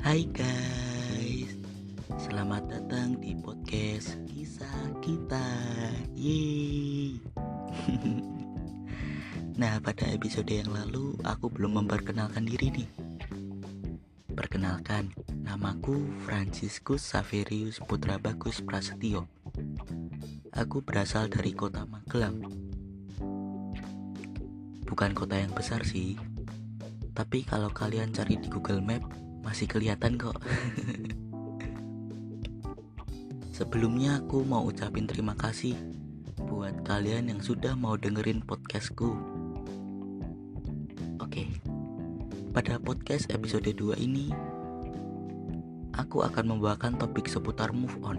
Hai guys, selamat datang di podcast kisah kita. Yeay. nah, pada episode yang lalu aku belum memperkenalkan diri nih. Perkenalkan, namaku Franciscus Saverius Putra Bagus Prasetyo. Aku berasal dari kota Magelang. Bukan kota yang besar sih, tapi kalau kalian cari di Google Map masih kelihatan kok. Sebelumnya aku mau ucapin terima kasih buat kalian yang sudah mau dengerin podcastku. Oke. Pada podcast episode 2 ini aku akan membawakan topik seputar move on.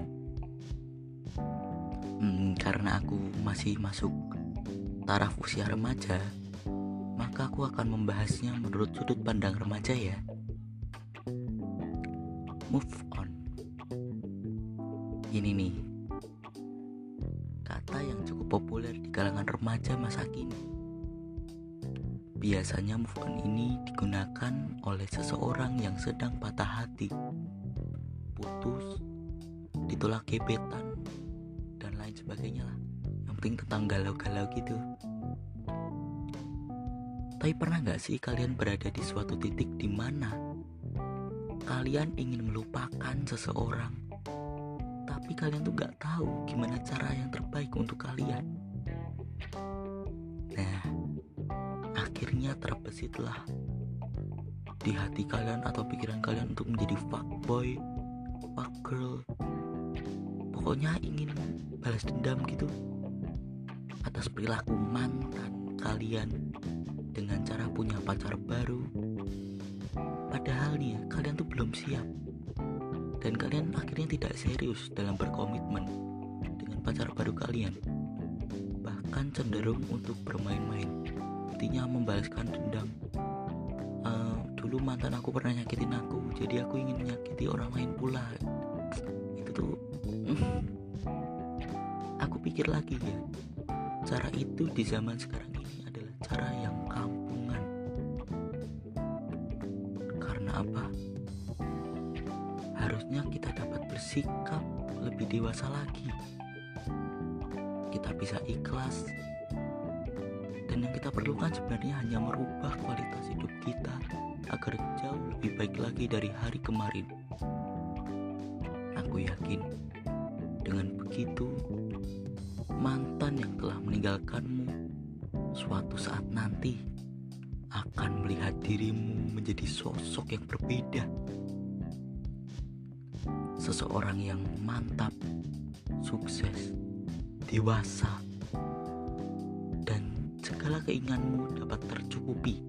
Hmm, karena aku masih masuk taraf usia remaja, maka aku akan membahasnya menurut sudut pandang remaja ya. Move on. Ini nih, kata yang cukup populer di kalangan remaja masa kini. Biasanya move on ini digunakan oleh seseorang yang sedang patah hati, putus, ditolak gebetan, dan lain sebagainya lah. Yang penting tentang galau-galau gitu. Tapi pernah gak sih kalian berada di suatu titik di mana kalian ingin melupakan seseorang, tapi kalian tuh gak tahu gimana cara yang terbaik untuk kalian. Nah, akhirnya terbesitlah di hati kalian atau pikiran kalian untuk menjadi fuckboy, fuckgirl, pokoknya ingin balas dendam gitu atas perilaku mantan kalian dengan cara punya pacar baru padahal nih ya kalian tuh belum siap. Dan kalian akhirnya tidak serius dalam berkomitmen dengan pacar baru kalian. Bahkan cenderung untuk bermain-main. Intinya membalaskan dendam. Uh, dulu mantan aku pernah nyakitin aku jadi aku ingin menyakiti orang lain pula. Itu tuh aku pikir lagi ya. Cara itu di zaman sekarang ini adalah cara yang apa? Harusnya kita dapat bersikap lebih dewasa lagi. Kita bisa ikhlas. Dan yang kita perlukan sebenarnya hanya merubah kualitas hidup kita agar jauh lebih baik lagi dari hari kemarin. Aku yakin dengan begitu mantan yang telah meninggalkanmu suatu saat nanti akan melihat dirimu menjadi sosok yang berbeda. Seseorang yang mantap, sukses, dewasa, dan segala keinginanmu dapat tercukupi.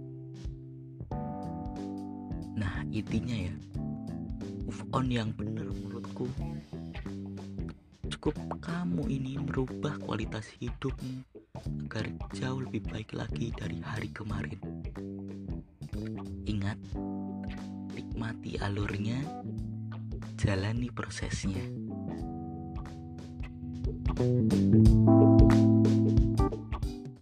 Nah, intinya ya, move on yang benar menurutku cukup kamu ini merubah kualitas hidupmu agar jauh lebih baik lagi dari hari kemarin. Ingat, nikmati alurnya, jalani prosesnya. thank you